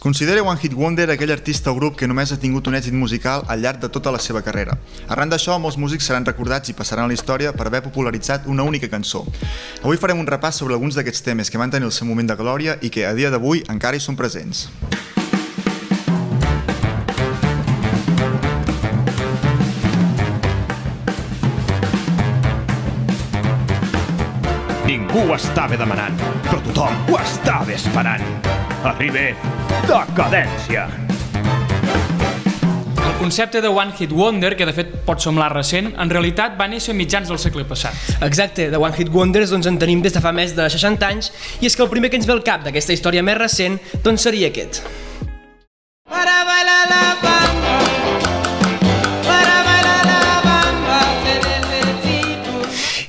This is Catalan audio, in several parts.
considera One Hit Wonder aquell artista o grup que només ha tingut un èxit musical al llarg de tota la seva carrera. Arran d'això, molts músics seran recordats i passaran a la història per haver popularitzat una única cançó. Avui farem un repàs sobre alguns d'aquests temes que van tenir el seu moment de glòria i que a dia d'avui encara hi són presents. Ho estava demanant, però tothom ho estava esperant. Arriba decadència. El concepte de One Hit Wonder, que de fet pot semblar recent, en realitat va néixer mitjans del segle passat. Exacte, de One Hit Wonders doncs en tenim des de fa més de 60 anys i és que el primer que ens ve al cap d'aquesta història més recent doncs seria aquest.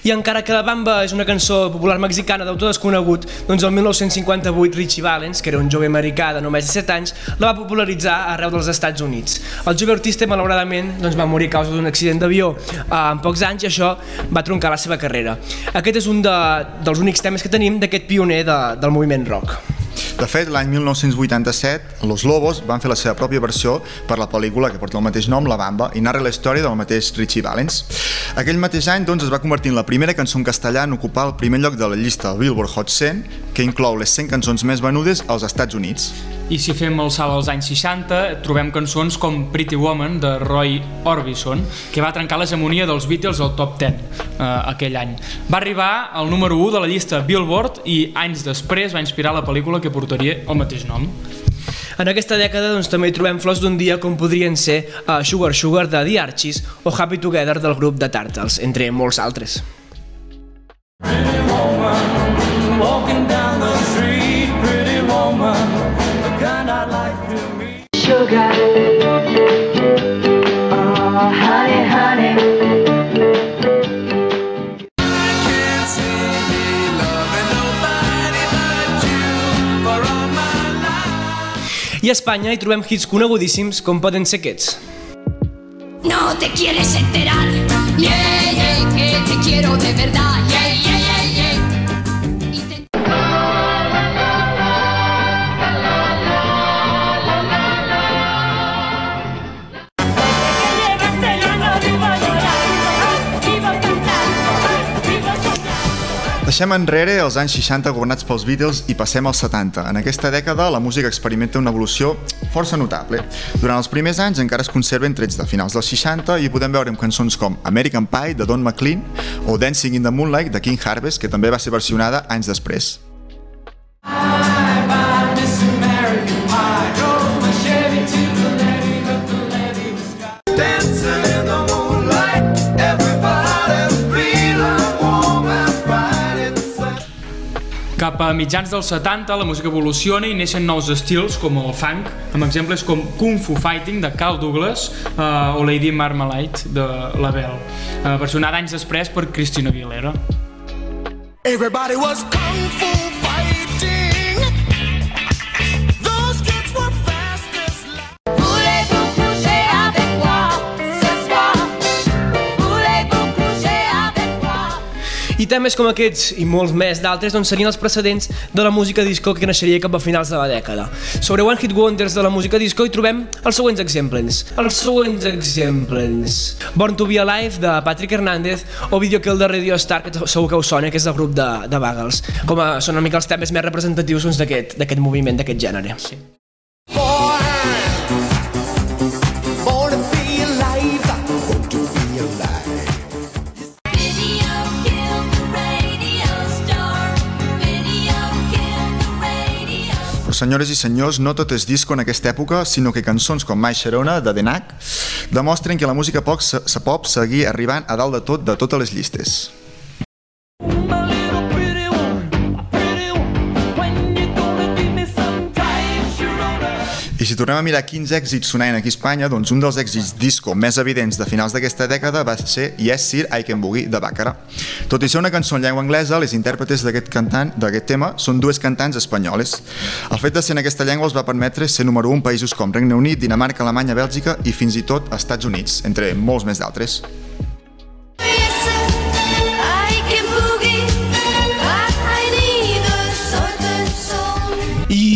I encara que La Bamba és una cançó popular mexicana d'autor desconegut, doncs el 1958 Richie Valens, que era un jove americà de només 17 anys, la va popularitzar arreu dels Estats Units. El jove artista, malauradament, doncs va morir a causa d'un accident d'avió eh, en pocs anys i això va troncar la seva carrera. Aquest és un de, dels únics temes que tenim d'aquest pioner de, del moviment rock. De fet, l'any 1987, Los Lobos van fer la seva pròpia versió per la pel·lícula que porta el mateix nom, La Bamba, i narra la història del mateix Richie Valens. Aquell mateix any doncs, es va convertir en la primera cançó en castellà en ocupar el primer lloc de la llista Billboard Hot 100, que inclou les 100 cançons més venudes als Estats Units. I si fem el salt als anys 60, trobem cançons com Pretty Woman, de Roy Orbison, que va trencar l'hegemonia dels Beatles al top 10 eh, aquell any. Va arribar al número 1 de la llista Billboard i anys després va inspirar la pel·lícula que portaria el mateix nom. En aquesta dècada doncs, també hi trobem flors d'un dia com podrien ser uh, Sugar Sugar de The Archies o Happy Together del grup de Turtles, entre molts altres. Walking a Espanya hi trobem hits conegudíssims com poden ser aquests. No te quieres enterar. Yeah, yeah, que te quiero de verdad. Yeah, yeah. Deixem enrere els anys 60 governats pels Beatles i passem als 70. En aquesta dècada la música experimenta una evolució força notable. Durant els primers anys encara es conserven trets de finals dels 60 i podem veure en cançons com American Pie de Don McLean o Dancing in the Moonlight de King Harvest, que també va ser versionada anys després. A mitjans dels 70 la música evoluciona i neixen nous estils com el funk, amb exemples com Kung Fu Fighting de Carl Douglas eh, o Lady Marmalade de La eh, versionada anys després per Christina Aguilera. Everybody was kung fu fighting. I temes com aquests i molts més d'altres doncs, serien els precedents de la música disco que naixeria cap a finals de la dècada. Sobre One Hit Wonders de la música disco hi trobem els següents exemples. Els següents exemples. Born to be Alive de Patrick Hernández o Video Kill de Radio Star, que segur que us sona, que és del grup de, de Bagels. Com a, són una mica els temes més representatius doncs, d'aquest moviment, d'aquest gènere. Sí. Senyores i senyors, no tot és disco en aquesta època, sinó que cançons com My Sharona, de Denac, demostren que la música pop, pop seguir arribant a dalt de tot de totes les llistes. Si tornem a mirar quins èxits sonaven aquí a Espanya, doncs un dels èxits disco més evidents de finals d'aquesta dècada va ser Yes Sir, I Can Boogie, de Bàcara. Tot i ser una cançó en llengua anglesa, les intèrpretes d'aquest cantant d'aquest tema són dues cantants espanyoles. El fet de ser en aquesta llengua els va permetre ser número 1 en països com Regne Unit, Dinamarca, Alemanya, Bèlgica i fins i tot Estats Units, entre molts més d'altres.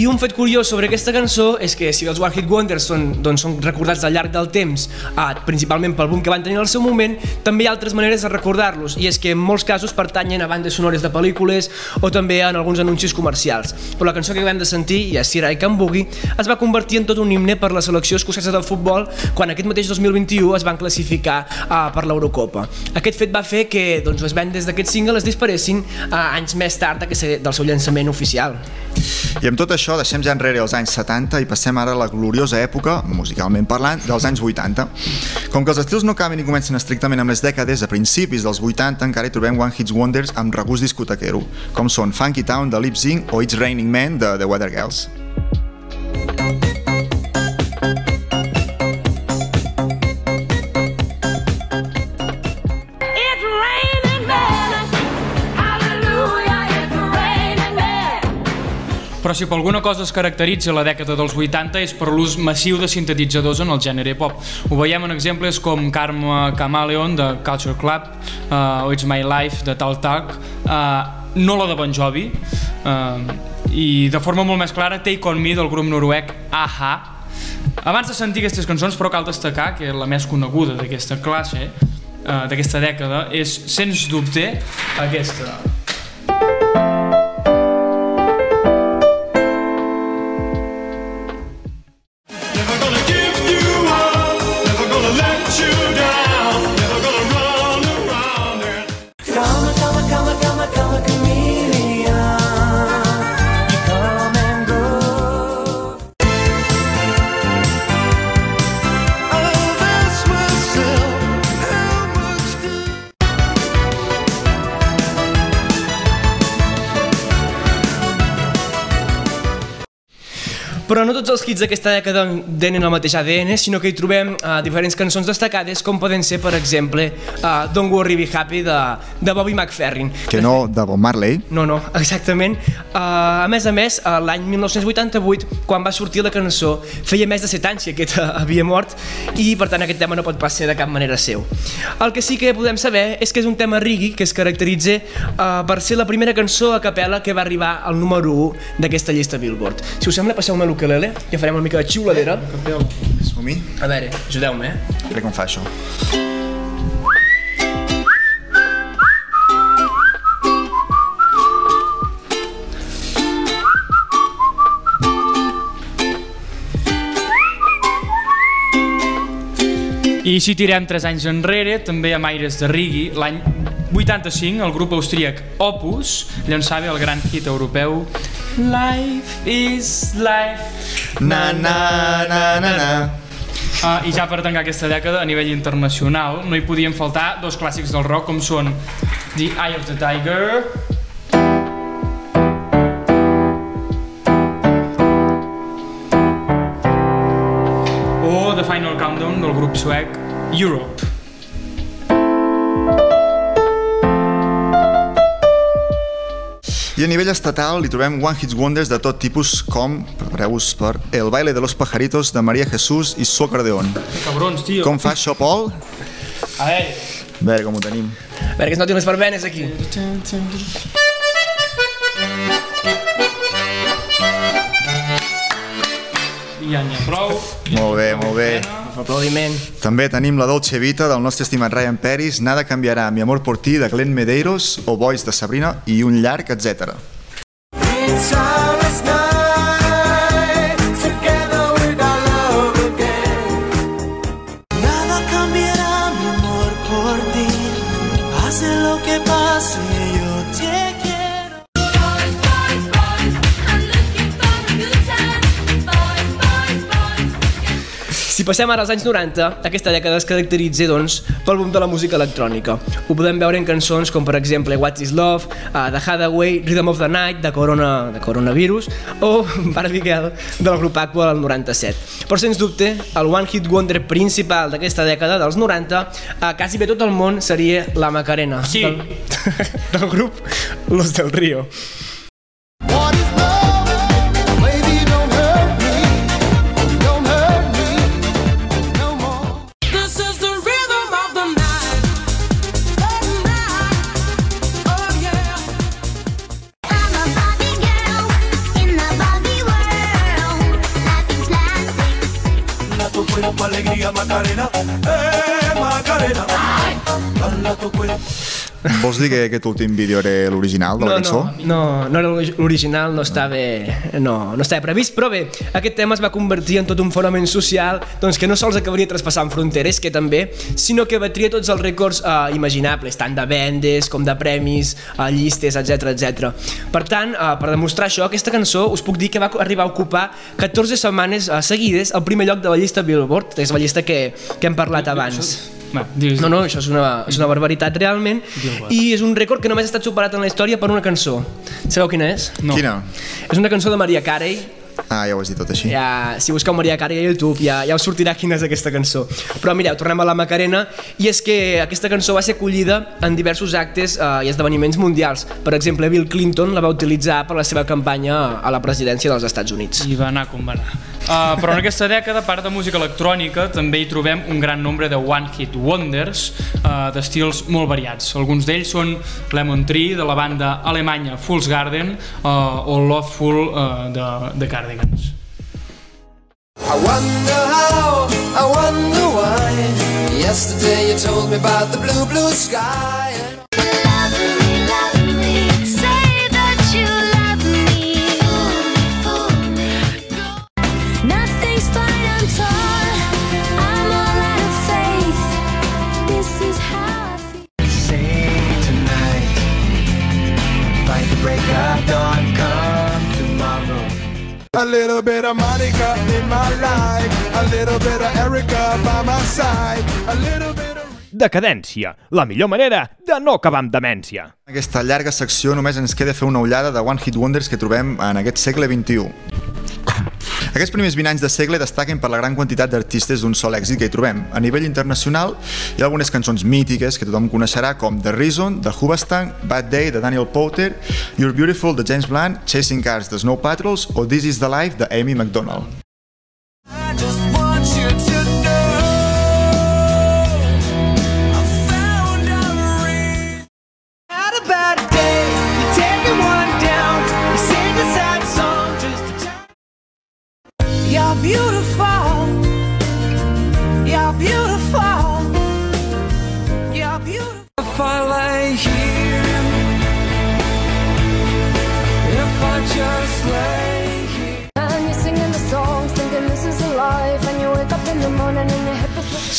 I a. I I un fet curiós sobre aquesta cançó és que si els One Hit Wonders són, doncs, són recordats al llarg del temps, eh, principalment pel boom que van tenir al seu moment, també hi ha altres maneres de recordar-los, i és que en molts casos pertanyen a bandes sonores de pel·lícules o també en alguns anuncis comercials. Però la cançó que acabem de sentir, Yes Sir I Can es va convertir en tot un himne per la selecció escocesa del futbol quan aquest mateix 2021 es van classificar eh, per l'Eurocopa. Aquest fet va fer que doncs, les vendes d'aquest single es disparessin eh, anys més tard d'aquest- del seu llançament oficial. I amb tot això deixem ja enrere els anys 70 i passem ara a la gloriosa època, musicalment parlant, dels anys 80. Com que els estils no canvien i comencen estrictament amb les dècades, a principis dels 80 encara hi trobem One Hits Wonders amb regust discotequero, com són Funky Town de Lip Sync o It's Raining Men de The Weather Girls. Però si per alguna cosa es caracteritza la dècada dels 80 és per l'ús massiu de sintetitzadors en el gènere pop. Ho veiem en exemples com Karma Chameleon de Culture Club uh, o It's My Life de Tal Talk, uh, Nola de Bon Jovi uh, i de forma molt més clara Take On Me del grup noruec AHA. Abans de sentir aquestes cançons però cal destacar que la més coneguda d'aquesta classe uh, d'aquesta dècada és sens dubte aquesta. Però no tots els hits d'aquesta dècada tenen el mateix ADN, sinó que hi trobem uh, diferents cançons destacades, com poden ser, per exemple, uh, Don't Worry Be Happy de, de Bobby McFerrin. Que no de Bob Marley, No, no, exactament. Uh, a més a més, uh, l'any 1988, quan va sortir la cançó, feia més de 7 anys que aquest uh, havia mort i, per tant, aquest tema no pot pas ser de cap manera seu. El que sí que podem saber és que és un tema reggae que es caracteritza uh, per ser la primera cançó a capella que va arribar al número 1 d'aquesta llista Billboard. Si us sembla, passeu-me l'ukelele, que farem una mica de xiuladera. som-hi? A veure, ajudeu-me, eh? Crec com fa això. I si tirem 3 anys enrere, també amb aires de Rigi, l'any 85, el grup austríac Opus llançava el gran hit europeu Life is life. Na, na, na, na, na. Uh, I ja per tancar aquesta dècada a nivell internacional no hi podien faltar dos clàssics del rock com són The Eye of the Tiger o The Final Countdown del grup suec Europe. I a nivell estatal hi trobem One Hits Wonders de tot tipus com, prepareu-vos per El baile de los pajaritos de María Jesús i su acordeón. Cabrons, tio. Com fa això, Pol? A veure, A veure com ho tenim. A veure, que es notin les verbenes aquí. ja n'hi ha prou. Molt bé, molt bé. Aplaudiment. També tenim la Dolce Vita del nostre estimat Ryan Peris, Nada canviarà, Mi amor por ti de Glenn Medeiros o Boys de Sabrina i un llarg, etc. It's Si passem ara als anys 90, aquesta dècada es caracteritza doncs, pel boom de la música electrònica. Ho podem veure en cançons com per exemple What is Love, uh, The Hathaway, Rhythm of the Night, de, Corona, de Coronavirus, o Barbie Girl del grup Aqua del 97. Però sens dubte, el One Hit Wonder principal d'aquesta dècada, dels 90, a quasi bé tot el món seria la Macarena, Sí. del, del grup Los del Río. Cuerpo alegría Macarena, eh Macarena. Dala tu cuerpo. Vols dir que aquest últim vídeo era l'original de la No, cançó? no, no, no era l'ori- l'original, no estava, no, no estava previst, però bé, aquest tema es va convertir en tot un fenomen social doncs que no sols acabaria traspassant fronteres, que també, sinó que batria tots els rècords eh, imaginables, tant de vendes com de premis, eh, llistes, etc etc. Per tant, eh, per demostrar això, aquesta cançó us puc dir que va arribar a ocupar 14 setmanes eh, seguides al primer lloc de la llista Billboard, que és la llista que, que hem parlat abans. Va, digues. No, no, això és una, és una barbaritat realment i és un rècord que només ha estat superat en la història per una cançó. Sabeu quina és? No. Quina? És una cançó de Maria Carey. Ah, ja ho has dit tot així. Ja, si busqueu Maria Carey a YouTube ja, ja us sortirà quina és aquesta cançó. Però mireu, tornem a la Macarena i és que aquesta cançó va ser acollida en diversos actes eh, i esdeveniments mundials. Per exemple, Bill Clinton la va utilitzar per la seva campanya a la presidència dels Estats Units. I va anar com va anar. Uh, però en aquesta dècada, a part de música electrònica, també hi trobem un gran nombre de one-hit wonders uh, d'estils molt variats. Alguns d'ells són Lemon Tree, de la banda alemanya Fool's Garden, uh, o Loveful uh, de, de Cardigans. I wonder how, I wonder why. Yesterday you told me about the blue, blue sky. And Say that you love me. Nothing's fine, A little bit of Monica in my life, a little bit of Erica by my side, a little bit of. Decadència, la millor manera de no acabar amb demència. En aquesta llarga secció només ens queda fer una ullada de One Hit Wonders que trobem en aquest segle XXI. Aquests primers 20 anys de segle destaquen per la gran quantitat d'artistes d'un sol èxit que hi trobem. A nivell internacional hi ha algunes cançons mítiques que tothom coneixerà com The Reason, de Hoobastank, Bad Day, de Daniel Powter, You're Beautiful, de James Blunt, Chasing Cars, de Snow Patrols o This Is The Life, de Amy McDonald. I just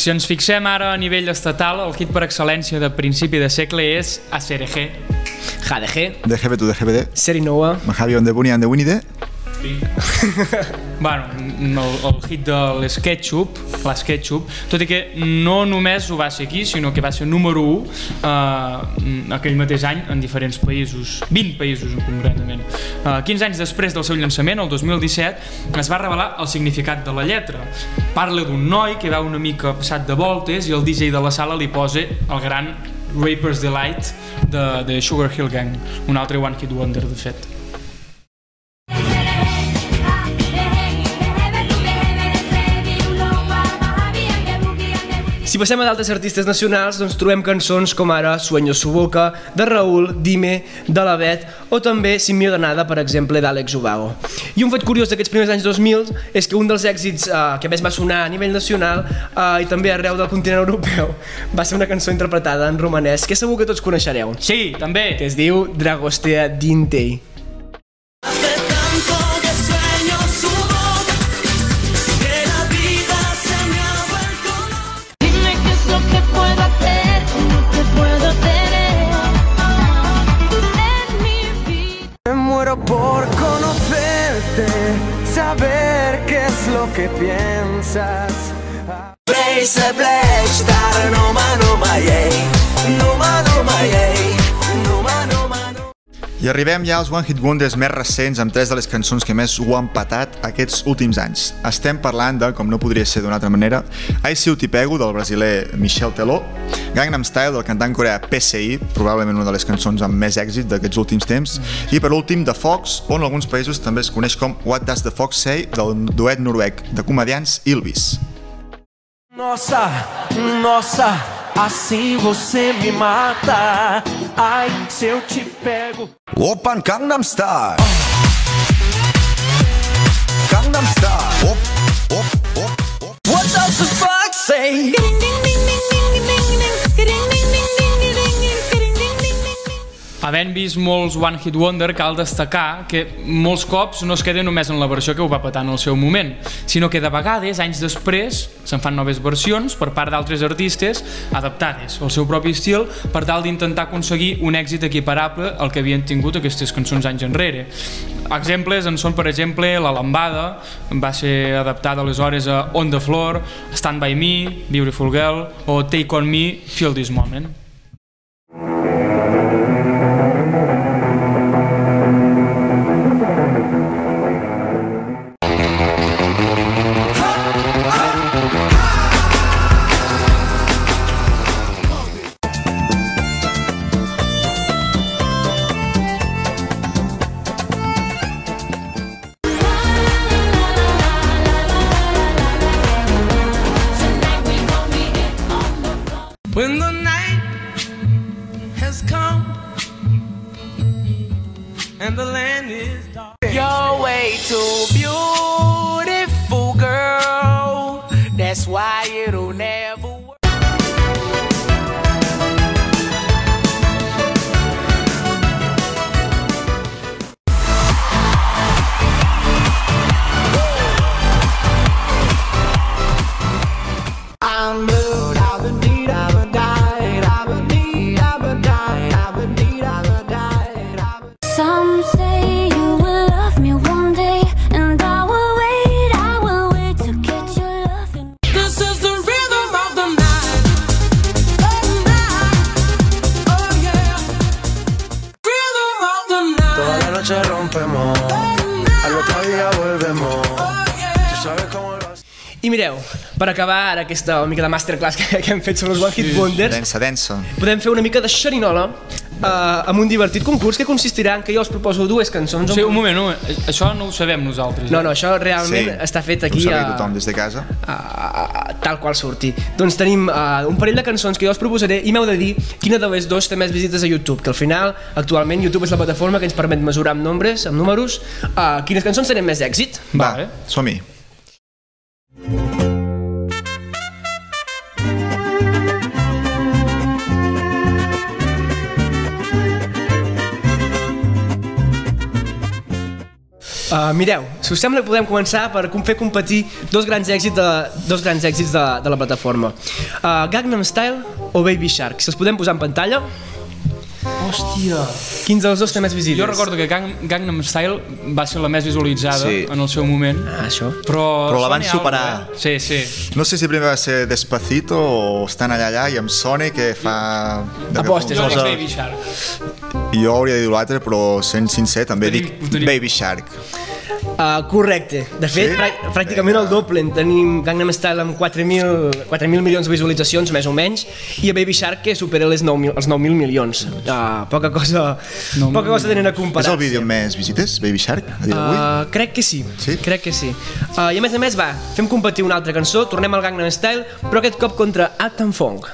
Si ens fixem ara a nivell estatal, el hit per excel·lència de principi de segle és ACRG. HDG, De GB to DGBD, Serinoa, Mahavi on the Bunny and the Winnie the bueno, el, el hit de l'Sketchup, l'Sketchup, tot i que no només ho va ser aquí, sinó que va ser número 1 eh, aquell mateix any en diferents països, 20 països en concretament. Eh, 15 anys després del seu llançament, el 2017, es va revelar el significat de la lletra. Parla d'un noi que va una mica passat de voltes i el DJ de la sala li posa el gran Raper's Delight de, de Sugar Hill Gang, un altre One Hit Wonder, de fet. Si passem a d'altres artistes nacionals, doncs trobem cançons com ara Sueño su boca, de Raül, Dime, de la Bet, o també Sin miedo a nada, per exemple, d'Àlex Ubago. I un fet curiós d'aquests primers anys 2000 és que un dels èxits eh, que més va sonar a nivell nacional eh, i també arreu del continent europeu va ser una cançó interpretada en romanès que segur que tots coneixereu, Sí, també! que es diu Dragostea Dintei. I arribem ja als One Hit Wonders més recents amb tres de les cançons que més ho han patat aquests últims anys. Estem parlant de, com no podria ser d'una altra manera, I See You Pego del brasiler Michel Teló, Gangnam Style del cantant coreà PCI, probablement una de les cançons amb més èxit d'aquests últims temps, i per últim The Fox, on en alguns països també es coneix com What Does the Fox Say del duet noruec de comedians Ylvis. Nossa, nossa, Assim você me mata. Ai, se eu te pego. Opa, Gangnam Style. Gangnam Style. Op, op, op, op. What does the fuck say? Havent vist molts One Hit Wonder, cal destacar que molts cops no es queda només en la versió que ho va petar en el seu moment, sinó que de vegades, anys després, se'n fan noves versions per part d'altres artistes adaptades al seu propi estil per tal d'intentar aconseguir un èxit equiparable al que havien tingut aquestes cançons anys enrere. Exemples en són, per exemple, La Lambada, va ser adaptada aleshores a On the Floor, Stand By Me, Beautiful Girl o Take On Me, Feel This Moment. Night has come and the land is dark. You're way too I mireu, per acabar ara aquesta mica de masterclass que, que hem fet sobre els One Hit Wonders, Densa, densa. podem fer una mica de xerinola uh, amb un divertit concurs que consistirà en que jo us proposo dues cançons. Sí, un moment, un moment. això no ho sabem nosaltres. No, no, això realment està fet aquí Ho sabia a, tothom des de casa. a, a, tal qual surti. Doncs tenim uh, un parell de cançons que jo us proposaré i m'heu de dir quina de les dues té més visites a YouTube, que al final, actualment, YouTube és la plataforma que ens permet mesurar amb nombres, amb números, uh, quines cançons tenen més èxit. Va, Vale. som-hi. Uh, mireu, si us sembla podem començar per fer competir dos grans èxits de, dos grans èxits de, de la plataforma. Uh, Gangnam Style o Baby Shark. Si els podem posar en pantalla, Hòstia. quins dels dos té més visites? Jo recordo que Gang, Gangnam Style va ser la més visualitzada Sí. en el seu moment. Ah, això. Però, Però la van superar. cosa, Eh? Sí, sí. No sé si primer va ser Despacito o estan allà allà i amb Sony que fa... Apostes, Jo dic Baby Shark. Jo hauria de dir l'altre, però sent sincer també Tenim- dic tenim- Baby Shark. Uh, correcte. De fet, Sí? prà- pràcticament el doble. En tenim Gangnam Style amb 4.000 4.000 milions de visualitzacions, més o menys, i a Baby Shark que supera les 9.000 els 9.000 milions. Uh, poca cosa, poca cosa tenen a comparar. És el vídeo amb més visites, Baby Shark, a dia d'avui? Uh, crec que sí, Sí? crec que sí. Uh, I a més a més, va, fem competir una altra cançó, tornem al Gangnam Style, però aquest cop contra Uptown Funk.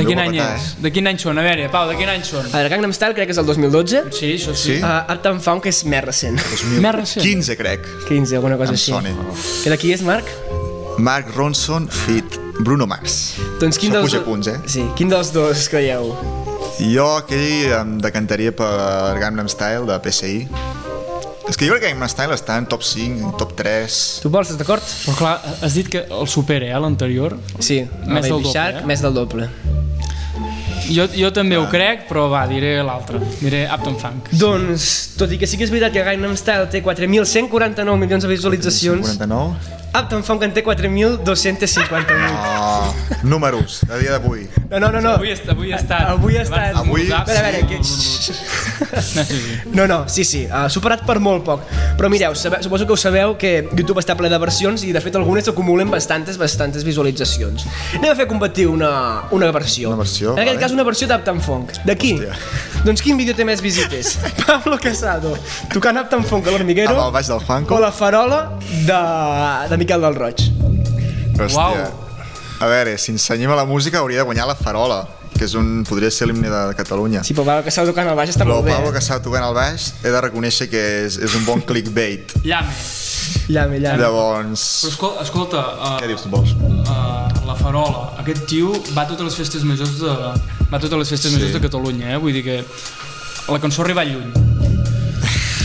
De quin any és? De quin any són? A veure, Pau, de quin any són? A veure, Gangnam Style crec que és el 2012, Sí, això sí. Sí? uh, Uptown Funk és més recent, 2015, 15, crec. 15, alguna cosa Amb així. Sony. Que d'aquí és, Marc? Mark Ronson fit Bruno Mars. Doncs quin Això dels, puja punts, eh? Sí, quin dels dos creieu? Jo aquell em decantaria per Gangnam Style de PSI. És que jo crec que Gangnam Style està en top 5, top 3... Tu vols, estàs d'acord? Però clar, has dit que el supera, eh, l'anterior. Sí, Més del Baby doble, Shark, eh? més del doble. Jo, jo també ho crec, però va, diré l'altre. Diré Upton Funk. Doncs, tot i que sí que és veritat que Gangnam Style té 4.149 milions de visualitzacions, 49. Uptown Funk en té 4.258. Oh, números, a dia d'avui. No, no, no, no. Avui, est avui he estat... Avui ha estat... Avui- A veure, a veure, que... No, no, sí, sí, uh, superat per molt poc. Però mireu, sabe, suposo que ho sabeu que YouTube està ple de versions i de fet algunes acumulen bastantes, bastantes visualitzacions. Anem a fer competir una, una versió. Una versió, En aquest vale. cas una versió d'Uptown Funk. De qui? Hòstia. Doncs quin vídeo té més visites? Pablo Casado, tocant Uptown Funk a l'Hormiguero Amb el baix del Juanco. o la farola de, de Miquel del Roig. Hòstia. Uau. A veure, si ens cenyim a la música hauria de guanyar la farola, que és un, podria ser l'himne de Catalunya. Sí, però Pablo Casado tocant el baix està Però molt bé. Pablo eh? Casado tocant el baix he de reconèixer que és, és un bon clickbait. Llame. Llame, llame. Llavors... Però escolta, escolta uh, Què dius tu vols? uh, la farola, aquest tio va a totes les festes majors de, Va a totes les festes Sí. majors de Catalunya, eh? Vull dir que la cançó ha arribat lluny.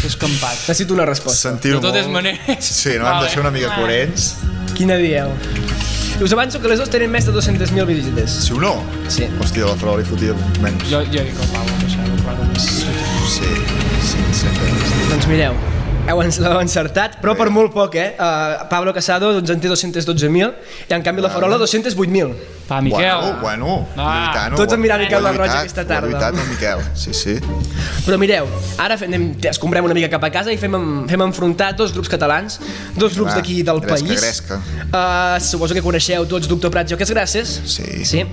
És escampat. Necessito una resposta. Sentir-ho De totes molt. maneres... Sí, no hem de ser una mica Va. coherents. Quina dieu? Us avanço que les dues tenen més de 200.000 visites. Si o no? Sí. Hòstia, la li fotia menys. Jo, jo dic el Pablo, que això, claro. Sí, sí, sempre. Doncs mireu, heu l'heu encertat, però per molt poc, eh? Uh, Pablo Casado doncs, en té 212.000 i en canvi la Farola 208.000. Va, Miquel. Bueno, bueno, Ah. lluitant, Tots han mirat Miquel Larroja lluitat, aquesta ho ha tarda. lluitat el Miquel, sí, sí. Però mireu, ara fem, anem, escombrem una mica cap a casa i fem, fem enfrontar dos grups catalans, dos grups d'aquí del gresca, país. gresca. Uh, suposo que coneixeu tots Doctor Prats i Oques Grasses. Sí. sí.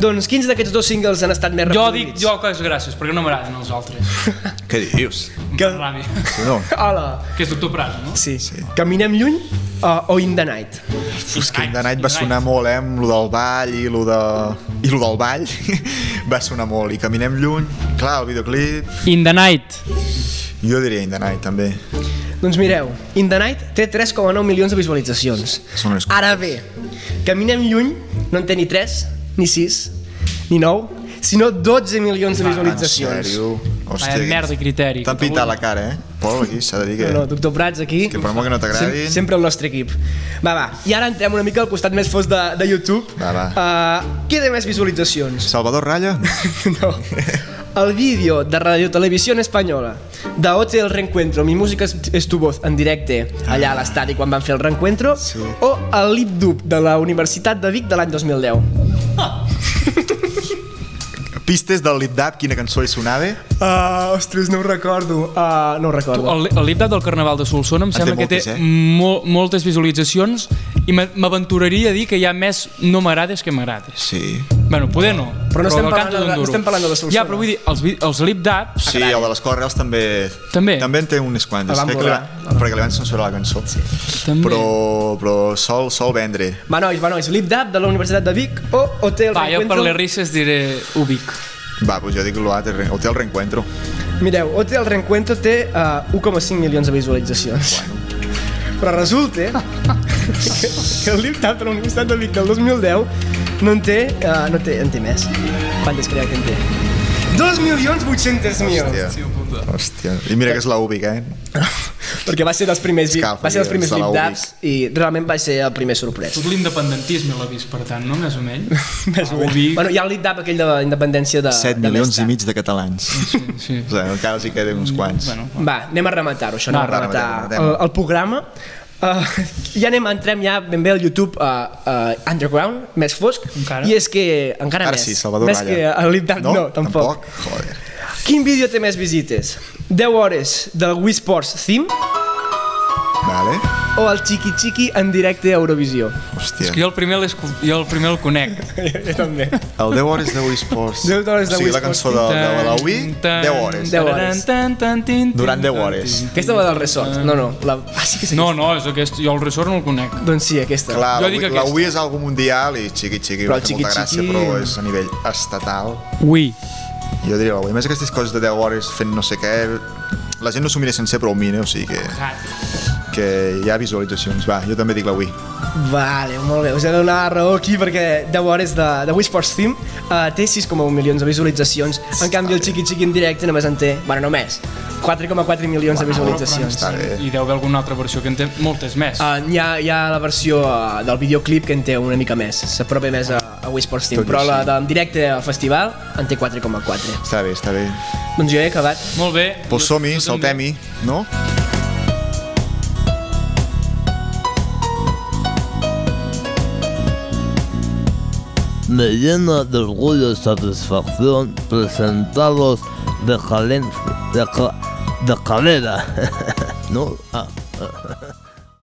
Doncs quins d'aquests dos singles han estat més Jo dic reproduïts? jo que és gràcies, perquè no m'agraden els altres. Què dius? Que... Ràbia. No, Hola. Que és doctor Prat, no? Sí. sí. Caminem lluny uh, o In the Night? Uf, que In the Night va sonar molt, eh, amb lo del ball i lo, de... I lo del ball va sonar molt. I caminem lluny, clar, el videoclip... In the night. Jo diria In the Night, també. Doncs mireu, In the Night té 3,9 milions de visualitzacions. Ara bé, Caminem lluny no en té ni 3, ni 6, ni 9, sinó 12 milions de En visualitzacions. Sèrio? Vaya merda i criteri. T'han pintat la cara, eh? Pol, aquí s'ha de dir que... No, no, doctor Prats aquí. Que per molt que no t'agradin- Sem sempre el nostre equip. Va, va, i ara entrem una mica al costat més fos de, de YouTube. Va, va. Uh, què té més visualitzacions? Salvador Raya? no. El vídeo de Radio Televisión Espanyola de Hotel Reencuentro, mi música es, es tu voz en directe allà a l'estadi quan van fer el Reencuentro Sí. o el Lip Dub de la Universitat de Vic de l'any 2010 Pistes del Lip Dab, quina cançó hi sonava? uh, Ostres, no ho recordo uh, No ho recordo El, el lip del Carnaval de Solsona em En sembla té que té moltes, eh? mo moltes visualitzacions i m'a- m'aventuraria a dir que hi ha més no m'agrades que m'agrades. Sí. Bueno, poder no. Però no estem del parlant canto de- no duro. estem parlant de la Solsona. Ja, però vull dir, els, els lip daps Sí, el de les coses reals també... També? També en té unes quantes. Crec que li van- perquè li van censurar la cançó. Sí. també. Però, però sol, sol vendre. Va, nois, va, nois, Lip Dub de la Universitat de Vic o Hotel Va, jo per Reencuentro les risses diré Ubic. Va, doncs jo dic l'altre, Hotel Reencuentro. Mireu, Hotel Reencuentro té uh, 1,5 milions de visualitzacions Bueno, Però resulta que, que el Lip Dub de la Universitat de Vic del 2010 no en té, uh, no té, en té més. Quantes creieu que en té? 2.800.000 hòstia. Hòstia. I mira que és la Ubic, eh? Perquè va ser dels primers, Escalfa, va ser dels primers Lip. Dubs i realment va ser el primer sorprès. Tot l'independentisme l'ha vist, per tant, no? Més o menys. Més o menys. Ubic. Bueno, hi ha el Lip Dub aquell de la independència de, 7 de milions i mig de catalans. Sí, sí. O sigui, encara els hi queden uns quants. Bueno, Va, anem a rematar-ho, això, anem Va, a rematar rematem, rematem. el, el programa. Uh, ja anem, entrem ja ben bé al YouTube uh, uh, Underground, més fosc, Encara? i és que encara Ara més, sí, Salvador més Raya. que el Lip Dub, no, no tampoc. Joder. Quin vídeo té més visites? 10 hores del Wii Sports Theme Vale. O el Chiqui Chiqui en directe a Eurovisió? Hòstia. És que jo el primer, jo el primer el conec. jo també. El 10 hores de Wii Sports. 10 hores de o sigui, Wii la cançó de, de, de la Wii, 10 hores. 10 hores. Durant 10 hores. Aquesta va del Resort, no, no. La... Ah, sí que sí. No, no, és aquest, jo el resort no el conec. Doncs sí, aquesta. Clar, Jo la, dic Wii, la aquesta. Wii és algo mundial i xiqui xiqui Però va fer molta gràcia, xiqui- però és a nivell estatal. Ui. Jo diria la Wii. A més aquestes coses de 10 hores fent no sé què, la gent no s'ho mira sencer però ho mira, o sigui que, que hi ha visualitzacions. Va, jo també dic la Wii. Vale, molt bé, us he de donar raó aquí perquè 10 hores de, de Wii Sports Team uh, té 6,1 milions de visualitzacions, en canvi el Chiqui Chiqui en directe només en té, bueno, només, 4,4 milions de visualitzacions. Està bé. I deu haver alguna altra versió que en té moltes més. Uh, hi, ha, hi ha la versió uh, del videoclip que en té una mica més, s'apropa més a, a Wii Sports Team, Tot però la de, en directe al festival en té 4,4. Està bé, està bé. Doncs jo he acabat. Molt bé. Pues som-hi, saltem-hi, no? Me llena de orgullo y satisfacción presentaros de Jalencia, de, de Calera, ¿no? Ah,